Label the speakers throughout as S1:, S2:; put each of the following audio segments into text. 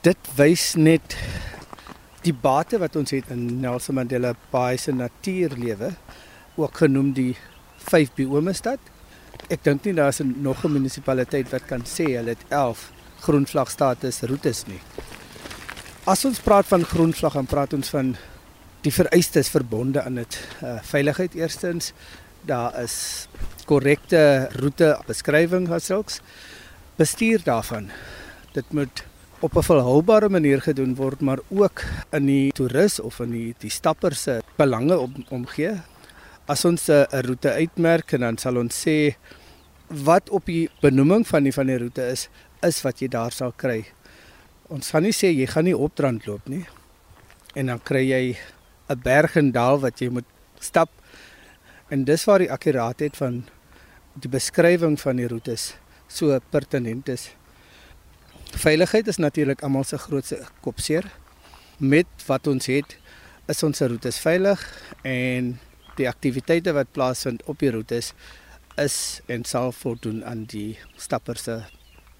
S1: Dit wys net die bate wat ons het in Nelson Mandela Bay se natuurlewe, ook genoem die 5 biome stad. Ek dink nie daar is nog 'n munisipaliteit wat kan sê hulle het 11 groenvlagstatus roetes nie. As ons praat van groenvlag, dan praat ons van die vereistes verbonde aan dit. Uh, veiligheid eerstens, daar is korrekte roete beskrywing asoks bestuur daarvan. Dit moet op 'n volhoubare manier gedoen word, maar ook in die toerist of in die die stapper se belange om, omgee. As ons 'n roete uitmerk en dan sal ons sê wat op die benoeming van die van die roete is, is wat jy daar sal kry. Ons gaan nie sê jy gaan nie opdrand loop nie. En dan kry jy 'n berg en dal wat jy moet stap. En dis waar die akkuraatheid van die beskrywing van die roetes so pertinent is. Veiligheid is natuurlik almal se grootste kopseer. Met wat ons het, is ons roetes veilig en die aktiwiteite wat plaasvind op die roetes is en sal voldoen aan die stappers se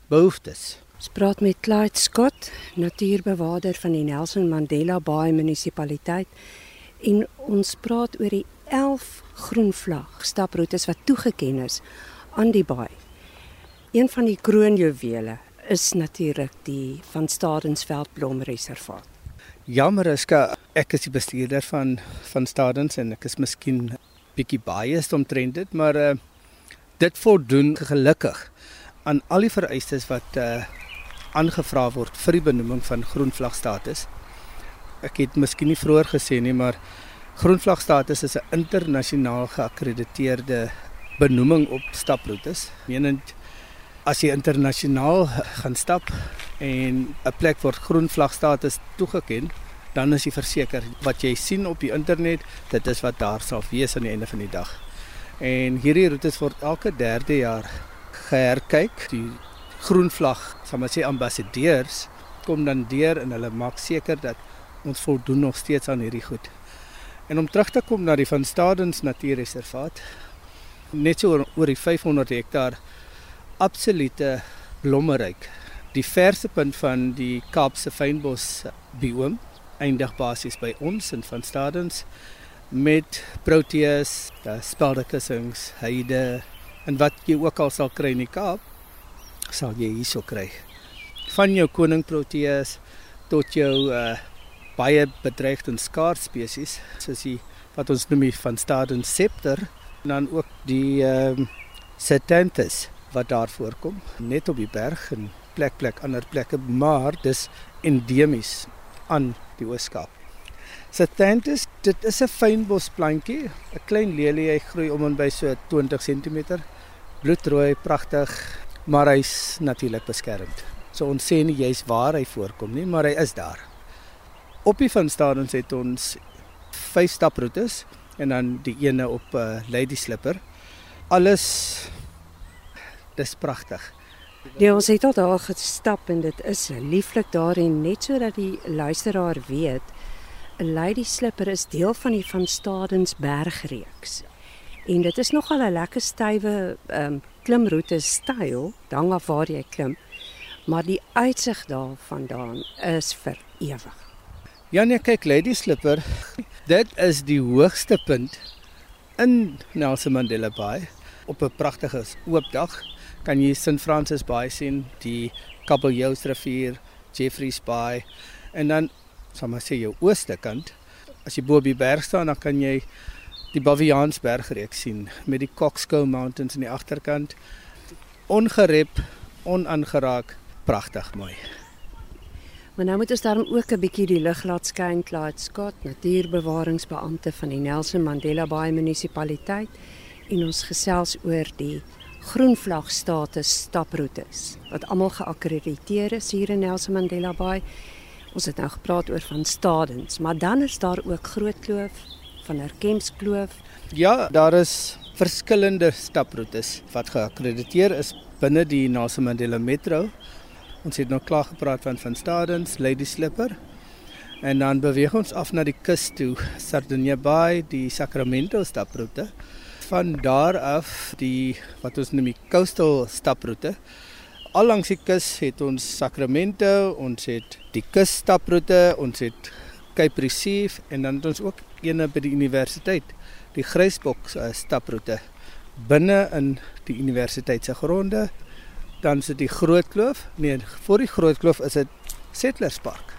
S1: behoeftes.
S2: Ons praat met Clyde Scott, natuurbewaarder van die Nelson Mandela Bay munisipaliteit en ons praat oor die 11 groenvlag staproetes wat toegeken is aan die baai. Een van die kroonjuwele is natuurlik die van Stadensveld Blomreservaat.
S1: Jammer is ek is die bestuurder van van Stadens en ek is miskien bietjie biased omtrent dit, maar uh, dit voldoen gelukkig aan al die vereistes wat uh, aangevra word vir die benoeming van groenvlagstatus. Ek het miskien nie vroeër gesê nie, maar groenvlagstatus is 'n internasionaal geakkrediteerde benoeming op staproetes. Menend as jy internasionaal gaan stap en 'n plek word groen vlagstatus toegeken, dan is jy verseker wat jy sien op die internet, dit is wat daar sal wees aan die einde van die dag. En hierdie roetes word elke 3de jaar geherkyk. Die groen vlag, sal maar sê ambassadeurs kom dan deur en hulle maak seker dat ons voldoen nog steeds aan hierdie goed. En om terug te kom na die van Stadens Natuurreservaat, net so oor die 500 hektaar absolute blommeryk. Die verste punt van die Kaapse fynbos biome eindig basies by ons in van Stadens met proteas, daar speldekussings, heide en wat jy ook al sal kry in die Kaap, sal jy hierso kry. Van jou koning proteas tot jou uh, baie bedreigde en skaars spesies soos die wat ons noem van Stadens septer en dan ook die ehm uh, Setanthus wat daar voorkom net op die berg en plek plek ander plekke maar dis endemies aan die Ooskaap. Satanthus, dit is 'n fynbosplantjie, 'n klein lelie, hy groei om en by so 20 cm. Bloedrooi, pragtig, maar hy's natuurlik beskermd. So ons sê nie jy's waar hy voorkom nie, maar hy is daar. Op die van stadions het ons vyf staproetes en dan die ene op 'n uh, Lady Slipper. Alles dis pragtig.
S2: Ja, ons het al daar gestap en dit is lieflik daar en net sodat die luisteraar weet, 'n Lady Slipper is deel van die van Stadens bergreeks. En dit is nogal 'n lekker stywe ehm um, klimroete styl, dan af waar jy klim. Maar die uitsig daarvandaan is vir ewig.
S1: Ja nee, kyk Lady Slipper, dit is die hoogste punt in Nelson Mandela Bay op 'n pragtige oop dag kan jy St Francis Bay sien, die Kabeljous rivier, Jeffreys Bay en dan sal maar sê jou ooste kant. As jy bo op die berg staan, dan kan jy die Baviaansberg reeks sien met die Coxco Mountains in die agterkant. Ongerep, onaangeraak, pragtig mooi.
S2: Maar nou moet ons daarom ook 'n bietjie die lig laat skyn, Clyde Scott, natuurbewaringsbeampte van die Nelson Mandela Bay munisipaliteit en ons gesels oor die groenvlag status staproetes wat almal geakkrediteer is hier in Nelson Mandela Bay. Ons het nou gepraat oor van Stadens, maar dan is daar ook Groot Kloof, van Herkems Kloof.
S1: Ja, daar is verskillende staproetes wat geakkrediteer is binne die Nelson Mandela Metro. Ons het nou klaar gepraat van van Stadens, Lady Slipper. En dan beweeg ons af na die kus toe, Sardinia Bay, die Sacramento staproete van daar af die wat ons noem die coastal staproete al langs die kus het ons Sacramento, ons het die kusstaproete, ons het Cape Receive en dan het ons ook eene by die universiteit, die Grysbok uh, staproete binne in die universiteit se gronde. Dan sit die Groot Kloof. Nee, voor die Groot Kloof is dit Settlers Park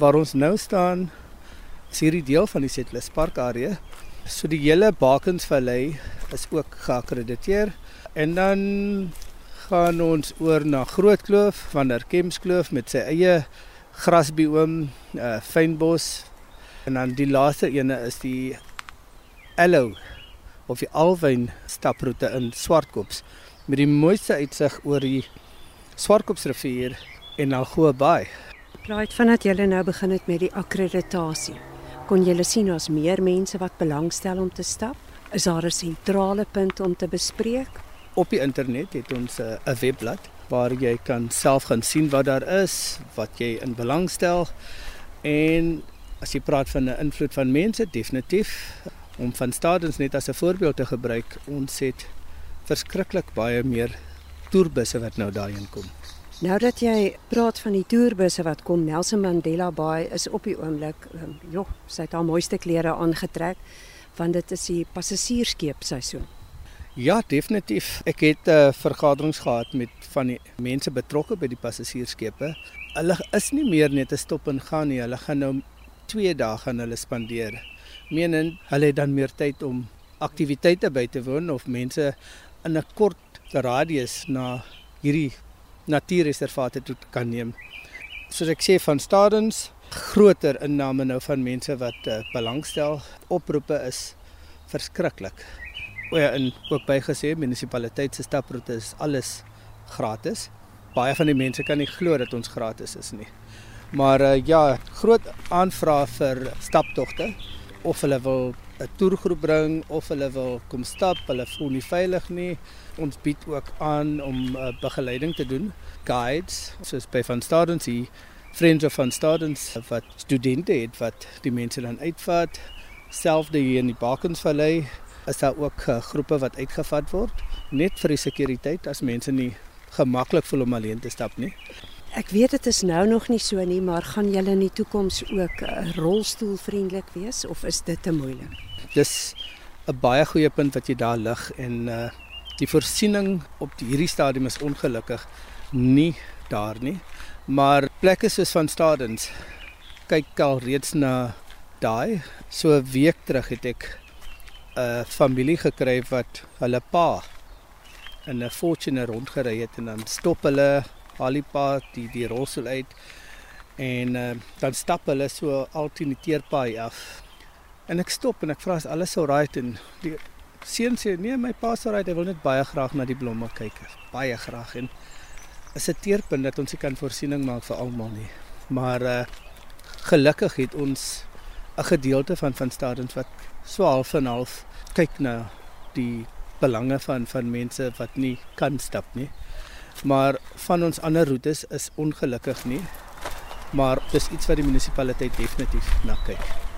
S1: waar ons nou staan. Is hierdie deel van die Settlers Park area. So die hele Bakensvallei is ook geakkrediteer en dan gaan ons oor na Groot Kloof, van der Kemskloof met sy eie grasbioom, uh, fynbos en dan die laaste ene is die Allow of die Alwyn staproete in Swartkops met die mooiste uitsig oor die Swartkopsrivier en Algoa Bay.
S2: Plaait vandat julle nou begin het met die akkreditasie. Kon julle sien ons meer mense wat belangstel om te stap? Is daar 'n sentrale punt om te bespreek?
S1: Op die internet het ons eh, 'n webblad waar jy kan self gaan sien wat daar is, wat jy in belangstel en as jy praat van 'n invloed van mense, definitief om van stadens net as 'n voorbeeld te gebruik, ons het verskriklik baie meer toerbusse wat nou daarin kom.
S2: Nou dat jy praat van die toerbusse wat kom, Nelson Mandela Bay is op die oomblik, um, joh, sy het haar mooiste klere aangetrek want dit is die passasierskeep seisoen.
S1: Ja, definitief. Ek het 'n uh, eh, vergaderings gehad met van die mense betrokke by die passasierskepe. Hulle is nie meer net 'n stop en gaan nie. Hulle gaan nou 2 dae gaan hulle spandeer menen hulle het dan meer tyd om aktiwiteite by te woon of mense in 'n kort radius na hierdie natuurreservate toe kan neem. Soos ek sê van stadens groter inname nou van mense wat uh, belangstel. Oproepe is verskriklik. O ja, en ook bygesê munisipaliteit se staproete is alles gratis. Baie van die mense kan nie glo dat ons gratis is nie. Maar uh, ja, groot aanvraag vir staptogte of hulle wil 'n toergroep bring of hulle wil kom stap, hulle voel nie veilig nie. Ons bied ook aan om uh, begeleiding te doen, guides, soos by van Stadens hier Friends of van Stadens wat studente het wat die mense dan uitvat. Selfde hier in die Bakensvallei is daar ook uh, groepe wat uitgevat word net vir die sekuriteit as mense nie gemaklik voel om alleen te stap nie.
S2: Ek weet dit is nou nog nie so nie, maar gaan julle in die toekoms ook uh, rolstoelvriendelik wees of is dit te moeilik?
S1: Dis 'n baie goeie punt wat jy daar lig en uh die voorsiening op die hierdie stadium is ongelukkig nie daar nie. Maar plekke soos van Stadens kyk al reeds na daai. So 'n week terug het ek 'n familie gekry wat hulle pa in 'n Fortuner rondgery het en dan stop hulle Halipad die die rolstoel uit en uh, dan stap hulle so altyd die teerpaai af. En ek stop en ek vra as alles sou right en die seun sê nee my pa sou right hy wil net baie graag na die blomme kyk. Baie graag en is 'n teerpunt dat ons kan voorsiening maak vir almal nie. Maar uh, gelukkig het ons 'n gedeelte van van stadens wat so half en half kyk na die belange van van mense wat nie kan stap nie. Maar van ons ander roetes is ongelukkig nie. Maar dis iets wat die munisipaliteit definitief na kyk.